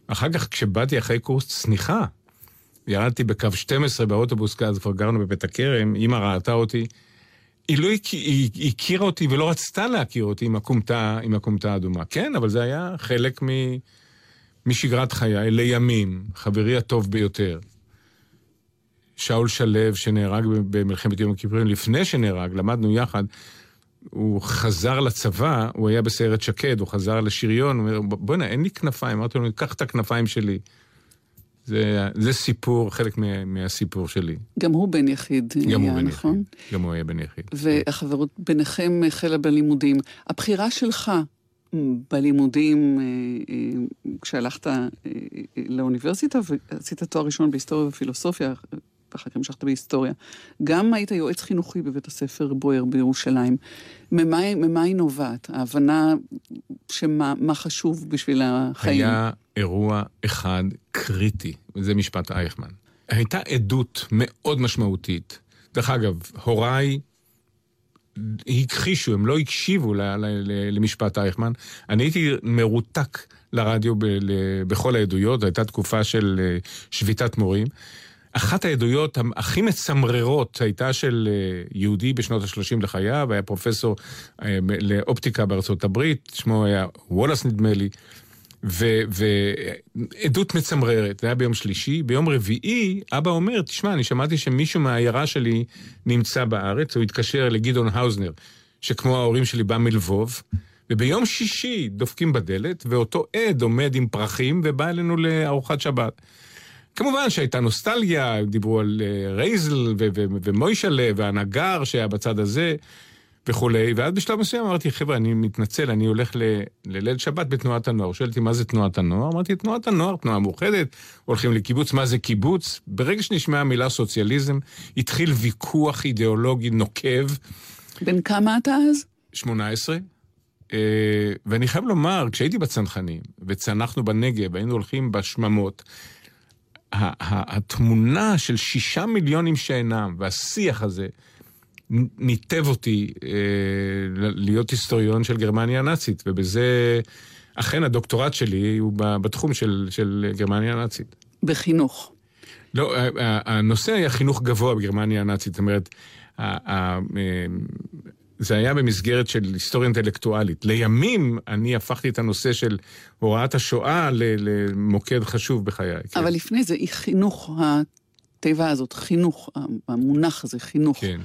אחר כך, כשבאתי אחרי קורס צניחה, ירדתי בקו 12 באוטובוס, אז כבר גרנו בבית הכרם, אמא ראתה אותי. היא לא הכ... היא הכירה אותי ולא רצתה להכיר אותי עם הכומתה האדומה. כן, אבל זה היה חלק מ... משגרת חיי לימים, חברי הטוב ביותר, שאול שלו, שנהרג במלחמת יום הכיפורים, לפני שנהרג, למדנו יחד, הוא חזר לצבא, הוא היה בסיירת שקד, הוא חזר לשריון, הוא אומר, בוא'נה, אין לי כנפיים. אמרתי לו, קח את הכנפיים שלי. זה, זה סיפור, חלק מה, מהסיפור שלי. גם הוא בן יחיד, גם היה, הוא בן נכון? יחיד. גם הוא היה בן יחיד. והחברות ביניכם החלה בלימודים. הבחירה שלך בלימודים, אה, אה, כשהלכת אה, לאוניברסיטה ועשית תואר ראשון בהיסטוריה ופילוסופיה, ואחר כך המשכת בהיסטוריה. גם היית יועץ חינוכי בבית הספר בויאר בירושלים. ממה, ממה היא נובעת? ההבנה שמה חשוב בשביל החיים? היה אירוע אחד קריטי, וזה משפט אייכמן. הייתה עדות מאוד משמעותית. דרך אגב, הוריי הכחישו, הם לא הקשיבו ל, ל, ל, למשפט אייכמן. אני הייתי מרותק לרדיו ב, ל, בכל העדויות, זו הייתה תקופה של אה, שביתת מורים. אחת העדויות הכי מצמררות הייתה של אה, יהודי בשנות ה-30 לחייו, היה פרופסור אה, לאופטיקה בארצות הברית, שמו היה וולאס נדמה לי. ועדות מצמררת, זה היה ביום שלישי. ביום רביעי, אבא אומר, תשמע, אני שמעתי שמישהו מהעיירה שלי נמצא בארץ, הוא התקשר לגדעון האוזנר, שכמו ההורים שלי בא מלבוב, וביום שישי דופקים בדלת, ואותו עד עומד עם פרחים ובא אלינו לארוחת שבת. כמובן שהייתה נוסטלגיה, דיברו על אה, רייזל ומוישלה והנגר שהיה בצד הזה. וכולי, ואז בשלב מסוים אמרתי, חבר'ה, אני מתנצל, אני הולך לליל שבת בתנועת הנוער. שואל אותי, מה זה תנועת הנוער? אמרתי, תנועת הנוער, תנועה מאוחדת, הולכים לקיבוץ, מה זה קיבוץ? ברגע שנשמעה המילה סוציאליזם, התחיל ויכוח אידיאולוגי נוקב. בן כמה אתה אז? 18. אה, ואני חייב לומר, כשהייתי בצנחנים, וצנחנו בנגב, היינו הולכים בשממות, התמונה של שישה מיליונים שאינם, והשיח הזה, ניתב אותי אה, להיות היסטוריון של גרמניה הנאצית, ובזה, אכן הדוקטורט שלי הוא בתחום של, של גרמניה הנאצית. בחינוך. לא, הנושא היה חינוך גבוה בגרמניה הנאצית, זאת אומרת, אה, זה היה במסגרת של היסטוריה אינטלקטואלית. לימים אני הפכתי את הנושא של הוראת השואה למוקד חשוב בחיי. כן. אבל כן. לפני זה, חינוך התיבה הזאת, חינוך, המונח הזה, חינוך. כן.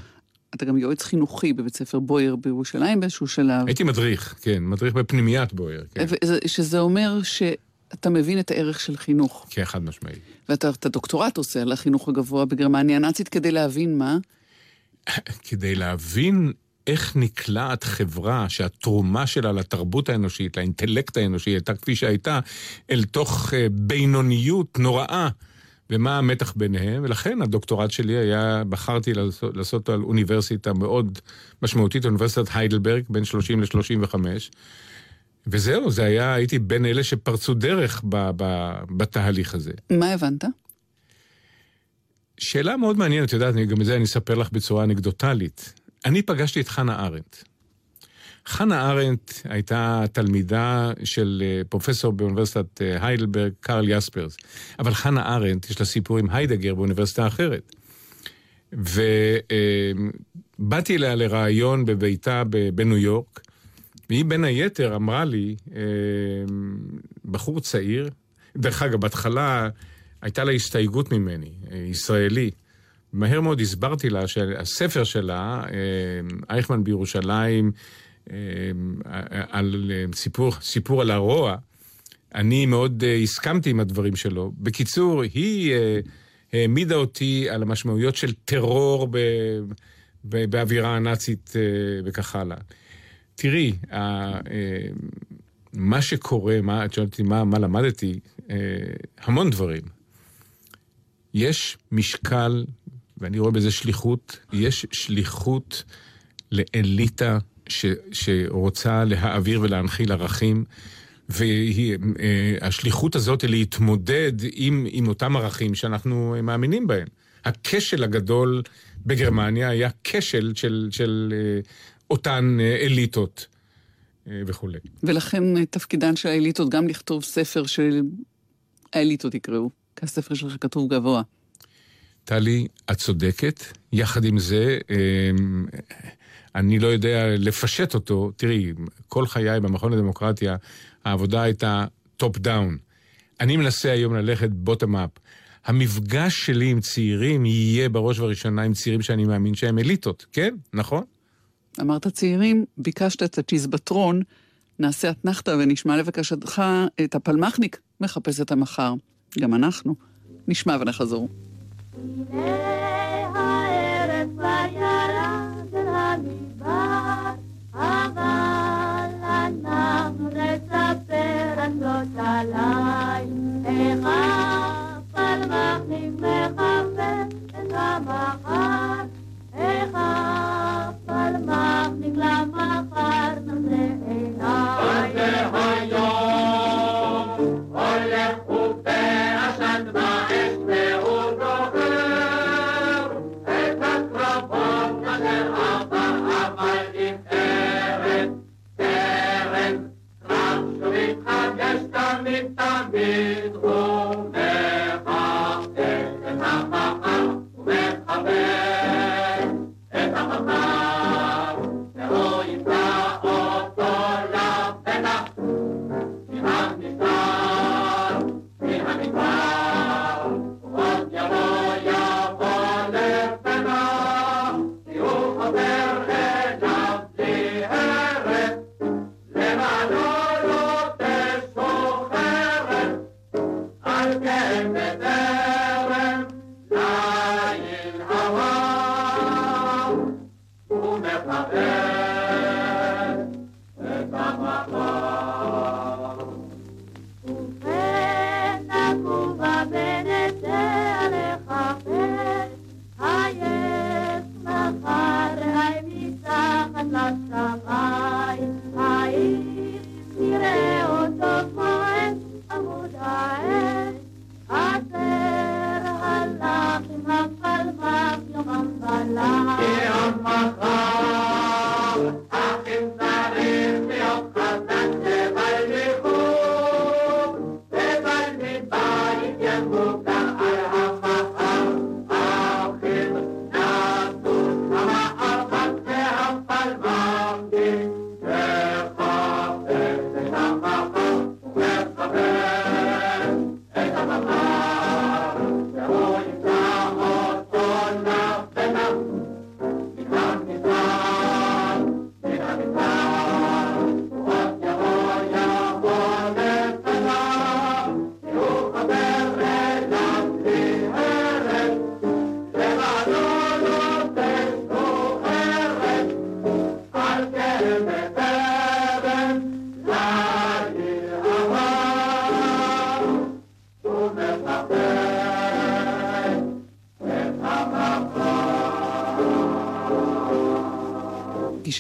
אתה גם יועץ חינוכי בבית ספר בויאר בירושלים באיזשהו שלב. הייתי מדריך, כן, מדריך בפנימיית בויאר, כן. שזה אומר שאתה מבין את הערך של חינוך. כן, חד משמעי. ואתה את הדוקטורט עושה על החינוך הגבוה בגרמניה הנאצית כדי להבין מה? כדי להבין איך נקלעת חברה שהתרומה שלה לתרבות האנושית, לאינטלקט האנושי, הייתה כפי שהייתה, אל תוך אה, בינוניות נוראה. ומה המתח ביניהם, ולכן הדוקטורט שלי היה, בחרתי לעשות, לעשות על אוניברסיטה מאוד משמעותית, אוניברסיטת היידלברג, בין 30 ל-35, וזהו, זה היה, הייתי בין אלה שפרצו דרך ב, ב, בתהליך הזה. מה הבנת? שאלה מאוד מעניינת, את יודעת, גם את זה אני אספר לך בצורה אנקדוטלית. אני פגשתי את חנה ארנדט. חנה ארנדט הייתה תלמידה של אה, פרופסור באוניברסיטת אה, היידלברג, קרל יספרס. אבל חנה ארנדט, יש לה סיפור עם היידגר באוניברסיטה אחרת. ובאתי אליה לראיון בביתה בניו יורק, והיא בין היתר אמרה לי, בחור צעיר, דרך אגב, בהתחלה הייתה לה הסתייגות ממני, אה, ישראלי. מהר מאוד הסברתי לה שהספר שלה, אייכמן בירושלים, אה, על אה, סיפור, סיפור על הרוע, אני מאוד אה, הסכמתי עם הדברים שלו. בקיצור, היא העמידה אותי על המשמעויות של טרור ב, ב, באווירה הנאצית וכך הלאה. תראי, מה שקורה, מה, את שואלת אותי מה, מה למדתי, המון דברים. יש משקל, ואני רואה בזה שליחות, יש שליחות לאליטה ש, שרוצה להעביר ולהנחיל ערכים, והשליחות הזאת היא להתמודד עם, עם אותם ערכים שאנחנו מאמינים בהם. הכשל הגדול בגרמניה היה כשל של, של אה, אותן אה, אליטות אה, וכולי. ולכן תפקידן של האליטות גם לכתוב ספר שהאליטות יקראו, כי הספר שלך כתוב גבוה. טלי, את צודקת. יחד עם זה, אני לא יודע לפשט אותו. תראי, כל חיי במכון לדמוקרטיה, העבודה הייתה top down. אני מנסה היום ללכת בוטום אפ. המפגש שלי עם צעירים יהיה בראש ובראשונה עם צעירים שאני מאמין שהם אליטות, כן? נכון? אמרת צעירים, ביקשת את הצ'יזבטרון, נעשה אתנחתא ונשמע לבקשתך את הפלמחניק מחפש את המחר. גם אנחנו. נשמע ונחזור. במדבר, אבל אנחנו נספר על זאת עליי. איך הפלמחים מחפש את המחר, איך הפלמחים למחר נושא עיניי.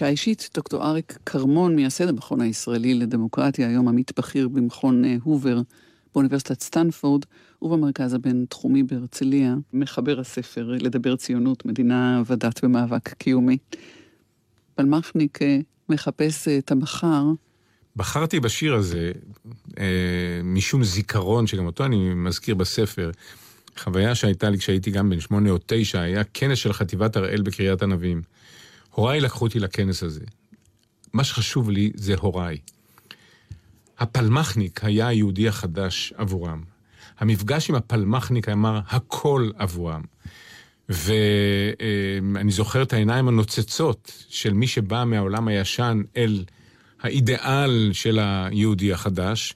פגישה אישית, דוקטור אריק כרמון, מייסד המכון הישראלי לדמוקרטיה, היום עמית בכיר במכון אה, הובר באוניברסיטת סטנפורד ובמרכז הבינתחומי בהרצליה, מחבר הספר לדבר ציונות, מדינה ודת ומאבק קיומי. פלמחניק אה, מחפש את המחר. בחרתי בשיר הזה אה, משום זיכרון, שגם אותו אני מזכיר בספר, חוויה שהייתה לי כשהייתי גם בן שמונה או תשע, היה כנס של חטיבת הראל בקריית ענבים. הוריי לקחו אותי לכנס הזה. מה שחשוב לי זה הוריי. הפלמחניק היה היהודי החדש עבורם. המפגש עם הפלמחניק אמר הכל עבורם. ואני זוכר את העיניים הנוצצות של מי שבא מהעולם הישן אל האידיאל של היהודי החדש.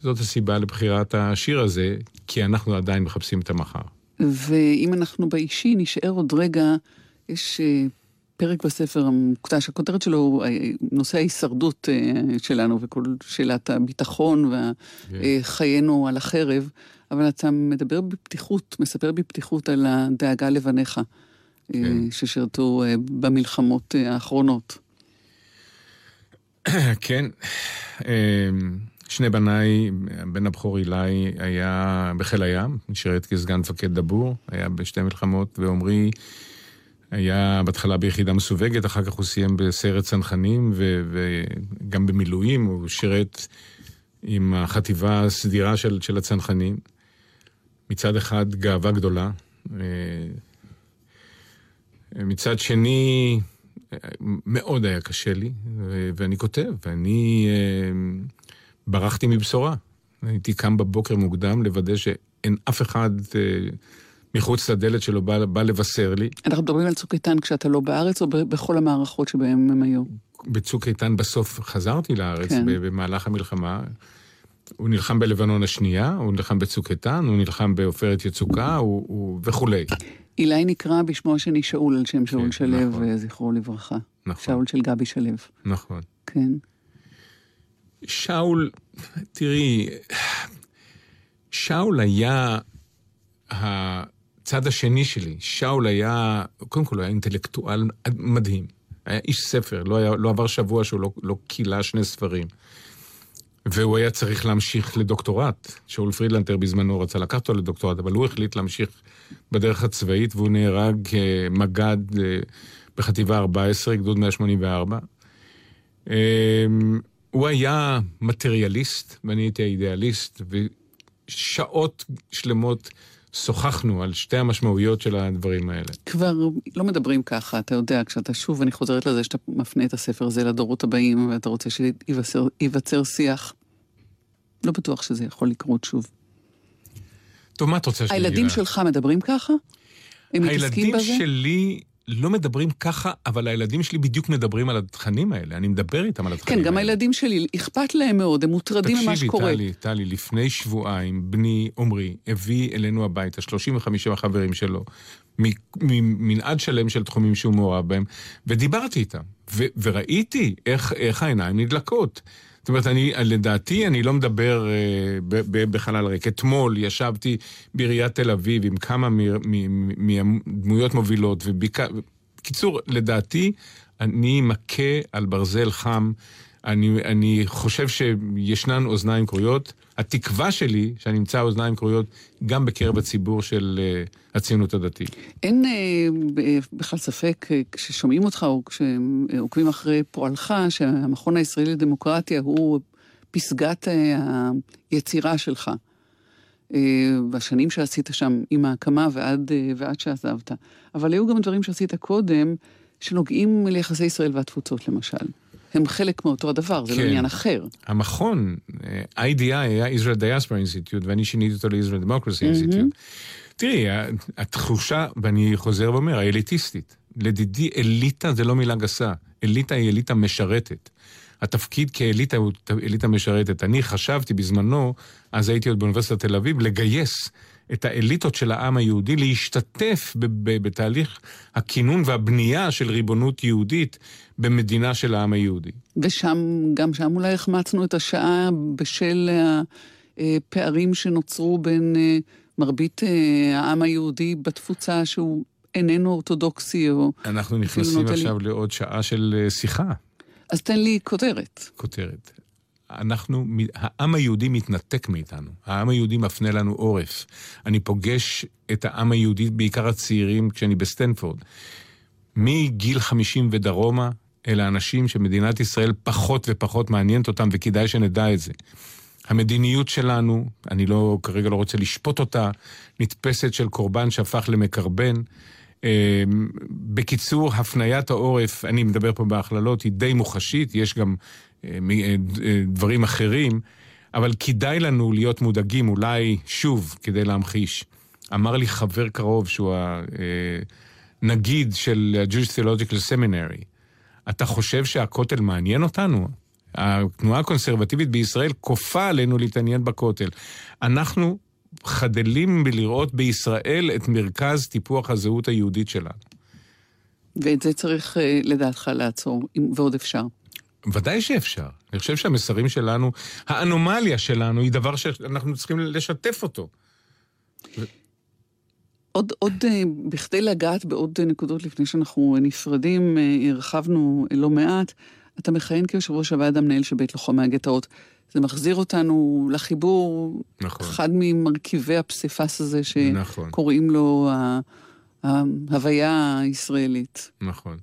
זאת הסיבה לבחירת השיר הזה, כי אנחנו עדיין מחפשים את המחר. ואם אנחנו באישי, נשאר עוד רגע, יש אה, פרק בספר המוקדש, הכותרת שלו הוא אה, נושא ההישרדות אה, שלנו וכל שאלת הביטחון וחיינו על החרב, אבל אתה מדבר בפתיחות, מספר בפתיחות על הדאגה לבניך, כן. ששירתו במלחמות האחרונות. כן. שני בניי, בן הבכור אילי היה בחיל הים, שירת כסגן מפקד דבור, היה בשתי מלחמות, ועמרי היה בהתחלה ביחידה מסווגת, אחר כך הוא סיים בסיירת צנחנים, וגם במילואים, הוא שירת עם החטיבה הסדירה של, של הצנחנים. מצד אחד גאווה גדולה, אה, מצד שני, מאוד היה קשה לי, ואני כותב, ואני... אה, ברחתי מבשורה. הייתי קם בבוקר מוקדם לוודא שאין אף אחד אה, מחוץ לדלת שלו בא, בא לבשר לי. אנחנו מדברים על צוק איתן כשאתה לא בארץ או בכל המערכות שבהן הם היו? בצוק איתן בסוף חזרתי לארץ כן. במהלך המלחמה. הוא נלחם בלבנון השנייה, הוא נלחם בצוק איתן, הוא נלחם בעופרת יצוקה הוא, הוא... וכולי. אילי נקרא בשמו השני שאול, על שם כן, שאול שלו, נכון. זכרו לברכה. נכון. שאול של גבי שלו. נכון. כן. שאול, תראי, שאול היה הצד השני שלי. שאול היה, קודם כל הוא היה אינטלקטואל מדהים. היה איש ספר, לא, היה, לא עבר שבוע שהוא לא, לא קילה שני ספרים. והוא היה צריך להמשיך לדוקטורט. שאול פרידלנטר בזמנו רצה לקחת אותו לדוקטורט, אבל הוא החליט להמשיך בדרך הצבאית, והוא נהרג כמג"ד אה, בחטיבה 14, גדוד 184. הוא היה מטריאליסט ואני הייתי האידיאליסט, ושעות שלמות שוחחנו על שתי המשמעויות של הדברים האלה. כבר לא מדברים ככה, אתה יודע, כשאתה שוב, אני חוזרת לזה שאתה מפנה את הספר הזה לדורות הבאים, ואתה רוצה שייווצר שיח. לא בטוח שזה יכול לקרות שוב. טוב, מה את רוצה שאני אגיד? הילדים שלך מדברים ככה? הם מתעסקים בזה? הילדים שלי לא מדברים ככה, אבל הילדים שלי בדיוק מדברים על התכנים האלה. אני מדבר איתם על התכנים כן, האלה. כן, גם הילדים שלי, אכפת להם מאוד, הם מוטרדים ממה שקורה. תקשיבי, טלי, טלי, לפני שבועיים, בני עמרי הביא אלינו הביתה 35 החברים שלו, ממנעד שלם של תחומים שהוא מעורב בהם, ודיברתי איתם, וראיתי איך, איך העיניים נדלקות. זאת אומרת, אני, לדעתי, אני לא מדבר אה, בחלל ריק. אתמול ישבתי בעיריית תל אביב עם כמה מהדמויות מובילות, ובקיצור, לדעתי, אני מכה על ברזל חם. אני, אני חושב שישנן אוזניים כרויות. התקווה שלי שאני אמצא אוזניים כרויות גם בקרב הציבור של uh, הציונות הדתית. אין uh, בכלל ספק, כששומעים אותך או כשעוקבים אחרי פועלך, שהמכון הישראלי לדמוקרטיה הוא פסגת uh, היצירה שלך. בשנים שעשית שם עם ההקמה ועד, ועד שעזבת. אבל היו גם דברים שעשית קודם, שנוגעים ליחסי ישראל והתפוצות למשל. הם חלק מאותו הדבר, זה לא כן. לא עניין אחר. המכון, אה, IDI היה Israel Diaspora Institute, ואני שיניתי אותו ל-Israel Democracy Institute. תראי, התחושה, ואני חוזר ואומר, האליטיסטית. לדידי אליטה זה לא מילה גסה, אליטה היא אליטה משרתת. התפקיד כאליטה הוא אליטה משרתת. אני חשבתי בזמנו, אז הייתי עוד באוניברסיטת תל אביב, לגייס את האליטות של העם היהודי להשתתף בתהליך הכינון והבנייה של ריבונות יהודית במדינה של העם היהודי. ושם, גם שם אולי החמצנו את השעה בשל הפערים שנוצרו בין אה, מרבית אה, העם היהודי בתפוצה שהוא איננו אורתודוקסי או... אנחנו נכנסים עכשיו לי... לעוד שעה של אה, שיחה. אז תן לי כותרת. כותרת. אנחנו, העם היהודי מתנתק מאיתנו. העם היהודי מפנה לנו עורף. אני פוגש את העם היהודי, בעיקר הצעירים, כשאני בסטנפורד. מגיל 50 ודרומה, אלה אנשים שמדינת ישראל פחות ופחות מעניינת אותם, וכדאי שנדע את זה. המדיניות שלנו, אני לא, כרגע לא רוצה לשפוט אותה, נתפסת של קורבן שהפך למקרבן. אה, בקיצור, הפניית העורף, אני מדבר פה בהכללות, היא די מוחשית, יש גם אה, אה, דברים אחרים, אבל כדאי לנו להיות מודאגים, אולי שוב, כדי להמחיש. אמר לי חבר קרוב, שהוא הנגיד של ה-Jewish Theological Seminary, אתה חושב שהכותל מעניין אותנו? התנועה הקונסרבטיבית בישראל כופה עלינו להתעניין בכותל. אנחנו חדלים בלראות בישראל את מרכז טיפוח הזהות היהודית שלנו. ואת זה צריך אה, לדעתך לעצור, ועוד אפשר. ודאי שאפשר. אני חושב שהמסרים שלנו, האנומליה שלנו היא דבר שאנחנו צריכים לשתף אותו. עוד, עוד, אה, בכדי לגעת בעוד נקודות לפני שאנחנו נפרדים, אה, הרחבנו לא מעט. אתה מכהן כיושב ראש הוועד המנהל של בית לוחמי הגטאות. זה מחזיר אותנו לחיבור, נכון. אחד ממרכיבי הפסיפס הזה שקוראים נכון. לו ההוויה הישראלית. נכון.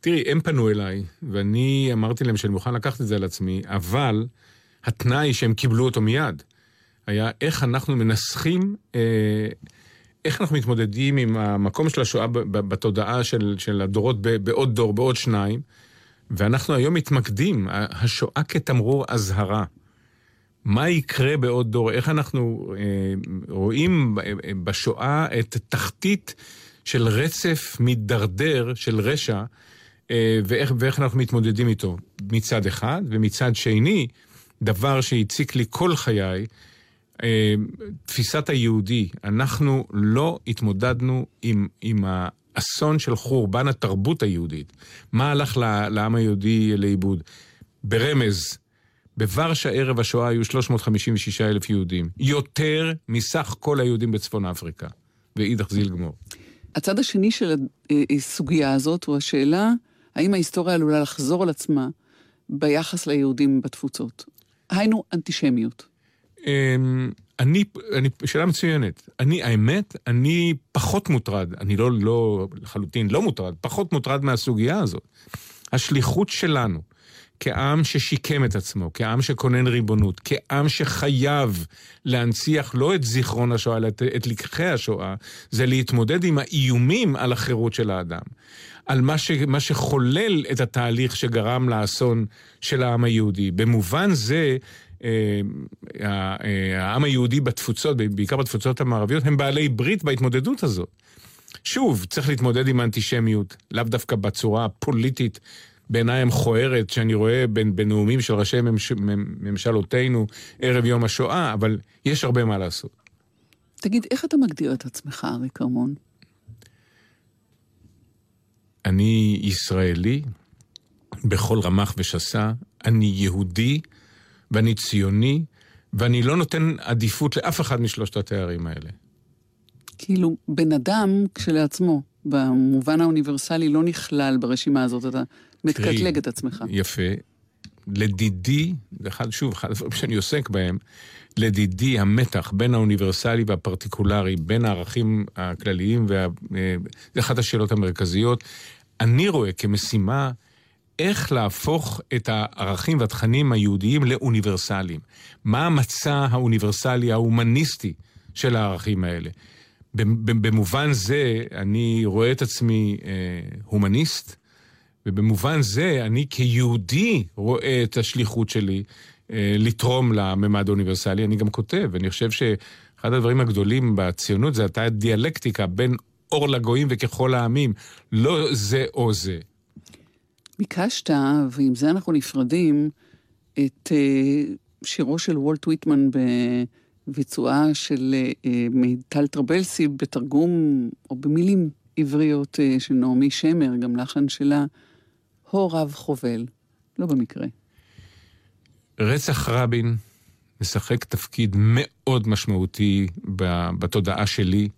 תראי, הם פנו אליי, ואני אמרתי להם שאני מוכן לקחת את זה על עצמי, אבל התנאי שהם קיבלו אותו מיד היה איך אנחנו מנסחים, אה, איך אנחנו מתמודדים עם המקום של השואה בתודעה של, של הדורות בעוד דור, בעוד שניים. ואנחנו היום מתמקדים, השואה כתמרור אזהרה. מה יקרה בעוד דור? איך אנחנו אה, רואים בשואה את תחתית של רצף מידרדר של רשע, אה, ואיך, ואיך אנחנו מתמודדים איתו מצד אחד, ומצד שני, דבר שהציק לי כל חיי, אה, תפיסת היהודי. אנחנו לא התמודדנו עם, עם אסון של חורבן התרבות היהודית. מה הלך לעם היהודי לאיבוד? ברמז, בוורשה ערב השואה היו 356 אלף יהודים. יותר מסך כל היהודים בצפון אפריקה. ואידך זיל גמור. הצד השני של הסוגיה הזאת הוא השאלה, האם ההיסטוריה עלולה לחזור על עצמה ביחס ליהודים בתפוצות? היינו אנטישמיות. אמ, אני, אני, שאלה מצוינת. אני, האמת, אני פחות מוטרד, אני לא, לא, לחלוטין לא מוטרד, פחות מוטרד מהסוגיה הזאת. השליחות שלנו, כעם ששיקם את עצמו, כעם שכונן ריבונות, כעם שחייב להנציח לא את זיכרון השואה, אלא את, את לקחי השואה, זה להתמודד עם האיומים על החירות של האדם. על מה, ש, מה שחולל את התהליך שגרם לאסון של העם היהודי. במובן זה, העם היהודי בתפוצות, בעיקר בתפוצות המערביות, הם בעלי ברית בהתמודדות הזאת. שוב, צריך להתמודד עם האנטישמיות, לאו דווקא בצורה הפוליטית, בעיניי המכוערת, שאני רואה בנאומים של ראשי ממש, ממשלותינו ערב יום השואה, אבל יש הרבה מה לעשות. תגיד, איך אתה מגדיר את עצמך, אריק כרמון? אני ישראלי בכל רמ"ח ושס"ה, אני יהודי ואני ציוני, ואני לא נותן עדיפות לאף אחד משלושת התארים האלה. כאילו, בן אדם כשלעצמו, במובן האוניברסלי, לא נכלל ברשימה הזאת, אתה מקטלג את עצמך. יפה. לדידי, אחד, שוב, אחד הדברים שאני עוסק בהם, לדידי המתח בין האוניברסלי והפרטיקולרי, בין הערכים הכלליים, וה... אה, זה אחת השאלות המרכזיות. אני רואה כמשימה איך להפוך את הערכים והתכנים היהודיים לאוניברסליים. מה המצע האוניברסלי ההומניסטי של הערכים האלה? במובן זה אני רואה את עצמי אה, הומניסט, ובמובן זה אני כיהודי רואה את השליחות שלי אה, לתרום לממד האוניברסלי. אני גם כותב, אני חושב שאחד הדברים הגדולים בציונות זה הייתה דיאלקטיקה בין אור לגויים וככל העמים, לא זה או זה. ביקשת, ועם זה אנחנו נפרדים, את אה, שירו של וולט ויטמן בביצועה של אה, מיטל טרבלסי בתרגום, או במילים עבריות אה, של נעמי שמר, גם לחן שלה, הו רב חובל, לא במקרה. רצח רבין משחק תפקיד מאוד משמעותי בתודעה שלי,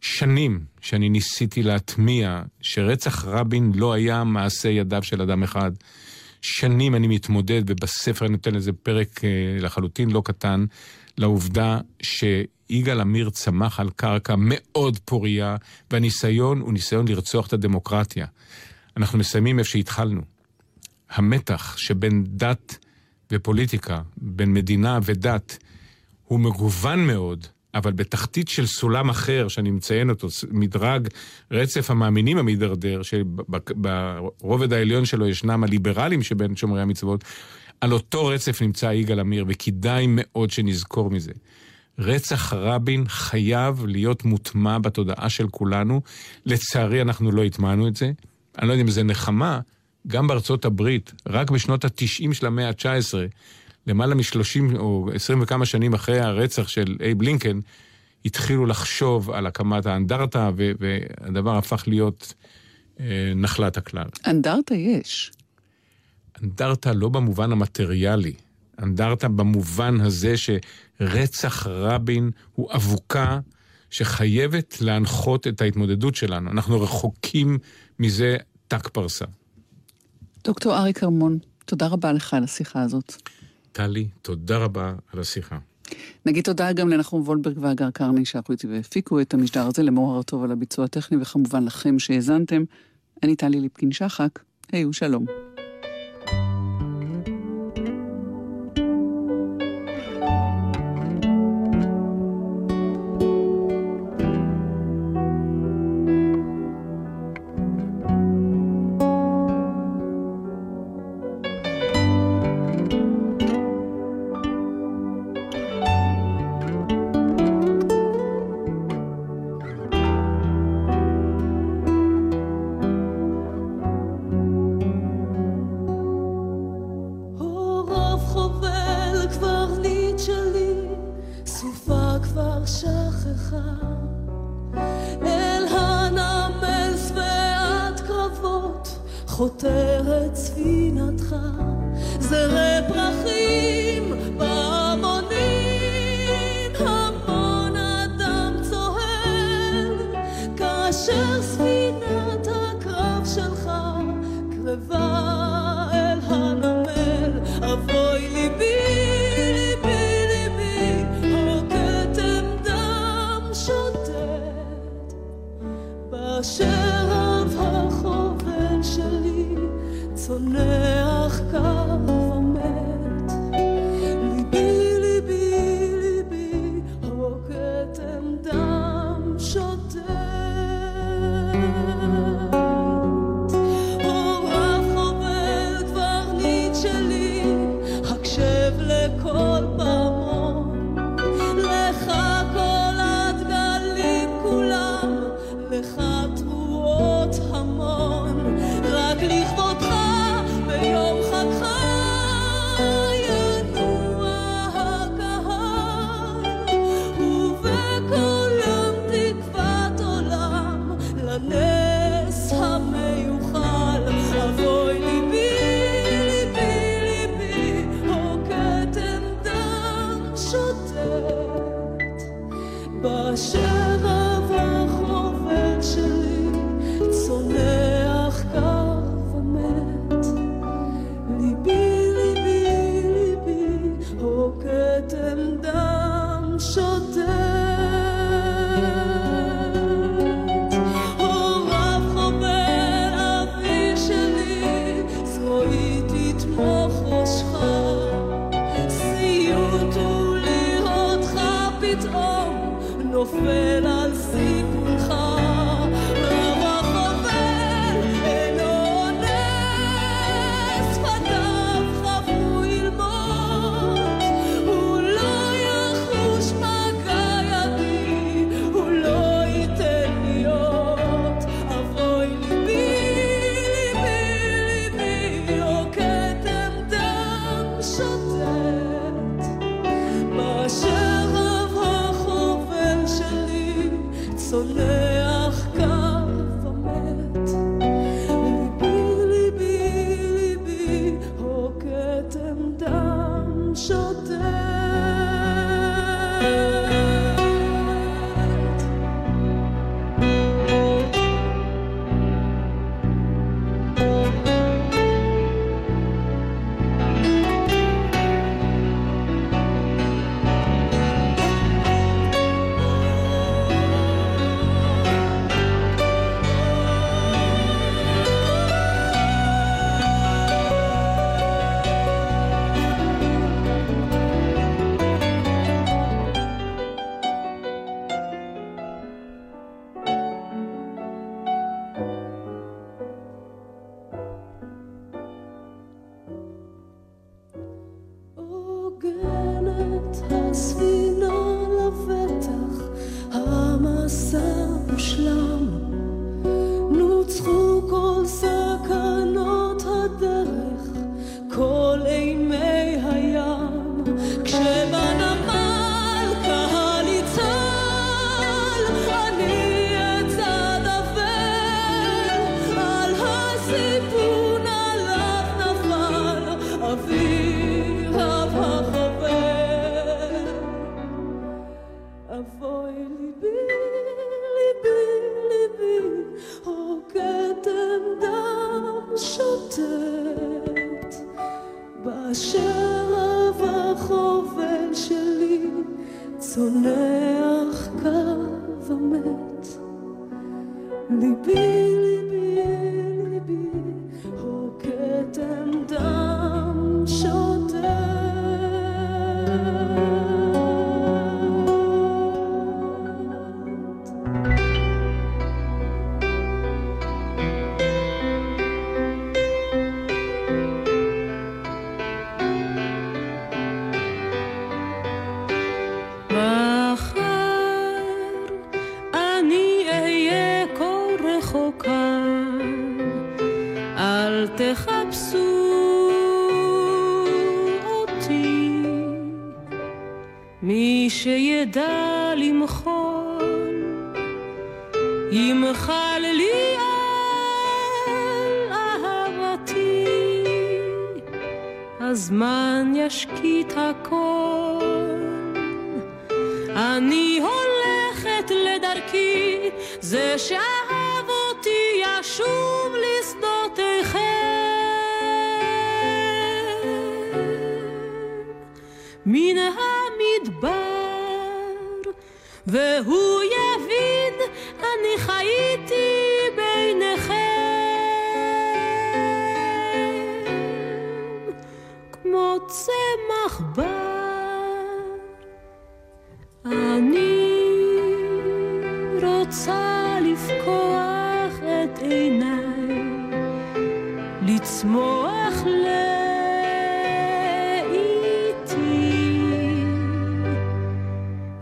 שנים שאני ניסיתי להטמיע שרצח רבין לא היה מעשה ידיו של אדם אחד. שנים אני מתמודד, ובספר אני נותן לזה פרק אה, לחלוטין לא קטן, לעובדה שיגאל עמיר צמח על קרקע מאוד פורייה, והניסיון הוא ניסיון לרצוח את הדמוקרטיה. אנחנו מסיימים איפה שהתחלנו. המתח שבין דת ופוליטיקה, בין מדינה ודת, הוא מגוון מאוד, אבל בתחתית של סולם אחר, שאני מציין אותו, מדרג רצף המאמינים המידרדר, שברובד העליון שלו ישנם הליברלים שבין שומרי המצוות, על אותו רצף נמצא יגאל עמיר, וכדאי מאוד שנזכור מזה. רצח רבין חייב להיות מוטמע בתודעה של כולנו. לצערי, אנחנו לא הטמענו את זה. אני לא יודע אם זה נחמה, גם בארצות הברית, רק בשנות ה-90 של המאה ה-19, למעלה מ-30 או 20 וכמה שנים אחרי הרצח של אייב לינקן, התחילו לחשוב על הקמת האנדרטה, והדבר הפך להיות אה, נחלת הכלל. אנדרטה יש. אנדרטה לא במובן המטריאלי, אנדרטה במובן הזה שרצח רבין הוא אבוקה שחייבת להנחות את ההתמודדות שלנו. אנחנו רחוקים מזה ת"ק פרסה. דוקטור אריק ארמון, תודה רבה לך על השיחה הזאת. טלי, תודה רבה על השיחה. נגיד תודה גם לנחום וולברג והגר קרני שערכו איתי והפיקו את המשדר הזה, למור הרטוב על הביצוע הטכני, וכמובן לכם שהאזנתם. אני טלי ליפקין שחק, היו שלום. so nice. da והוא יבין,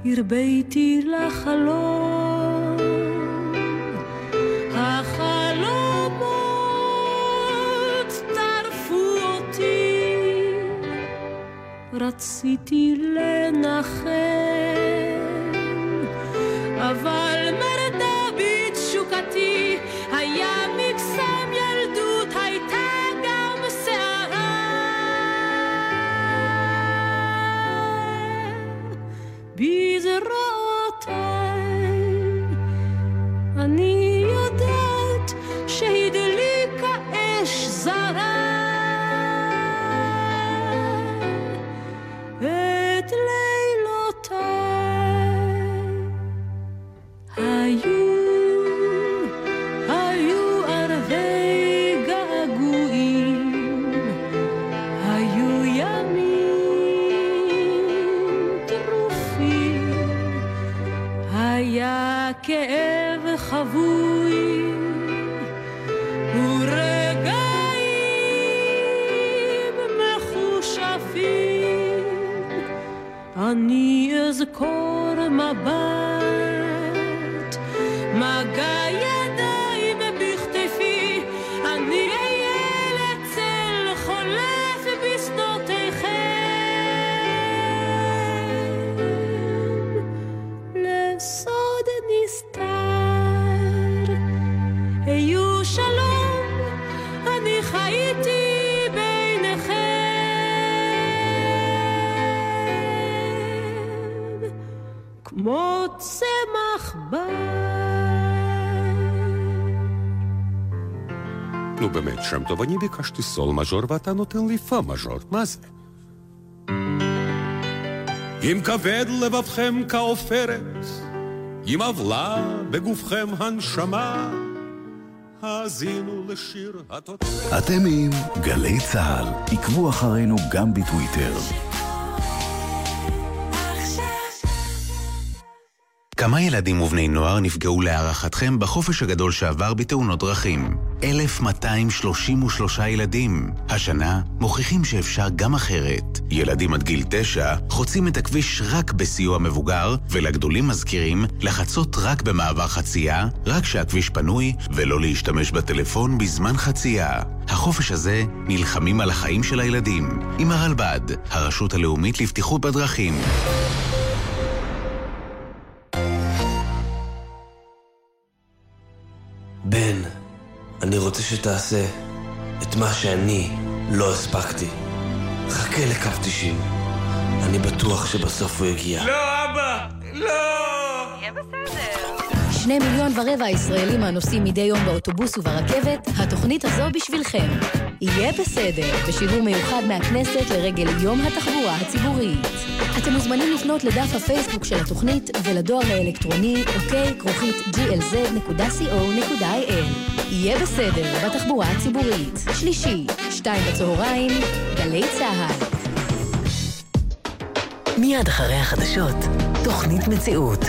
הרביתי לחלום, החלומות טרפו אותי. רציתי לנחם, אבל נו באמת, שם טוב, אני ביקשתי סול מז'ור ואתה נותן לי פה מז'ור, מה זה? אם כבד לבבכם כעופרת, אם עוולה בגופכם הנשמה, האזינו לשיר התוצרת. אתם עם גלי צה"ל. עקבו אחרינו גם בטוויטר. כמה ילדים ובני נוער נפגעו להערכתכם בחופש הגדול שעבר בתאונות דרכים? 1,233 ילדים. השנה מוכיחים שאפשר גם אחרת. ילדים עד גיל 9 חוצים את הכביש רק בסיוע מבוגר, ולגדולים מזכירים לחצות רק במעבר חצייה, רק כשהכביש פנוי, ולא להשתמש בטלפון בזמן חצייה. החופש הזה נלחמים על החיים של הילדים. עם הרלב"ד, הרשות הלאומית לבטיחות בדרכים. אני רוצה שתעשה את מה שאני לא הספקתי. חכה לקו 90. אני בטוח שבסוף הוא יגיע. לא, אבא! לא! שני מיליון ורבע הישראלים הנוסעים מדי יום באוטובוס וברכבת, התוכנית הזו בשבילכם. יהיה בסדר, בשידור מיוחד מהכנסת לרגל יום התחבורה הציבורית. אתם מוזמנים לפנות לדף הפייסבוק של התוכנית ולדואר האלקטרוני אוקיי כרוכית glz.co.il. יהיה בסדר בתחבורה הציבורית. שלישי, שתיים בצהריים, גלי צה"ל. מיד אחרי החדשות, תוכנית מציאות.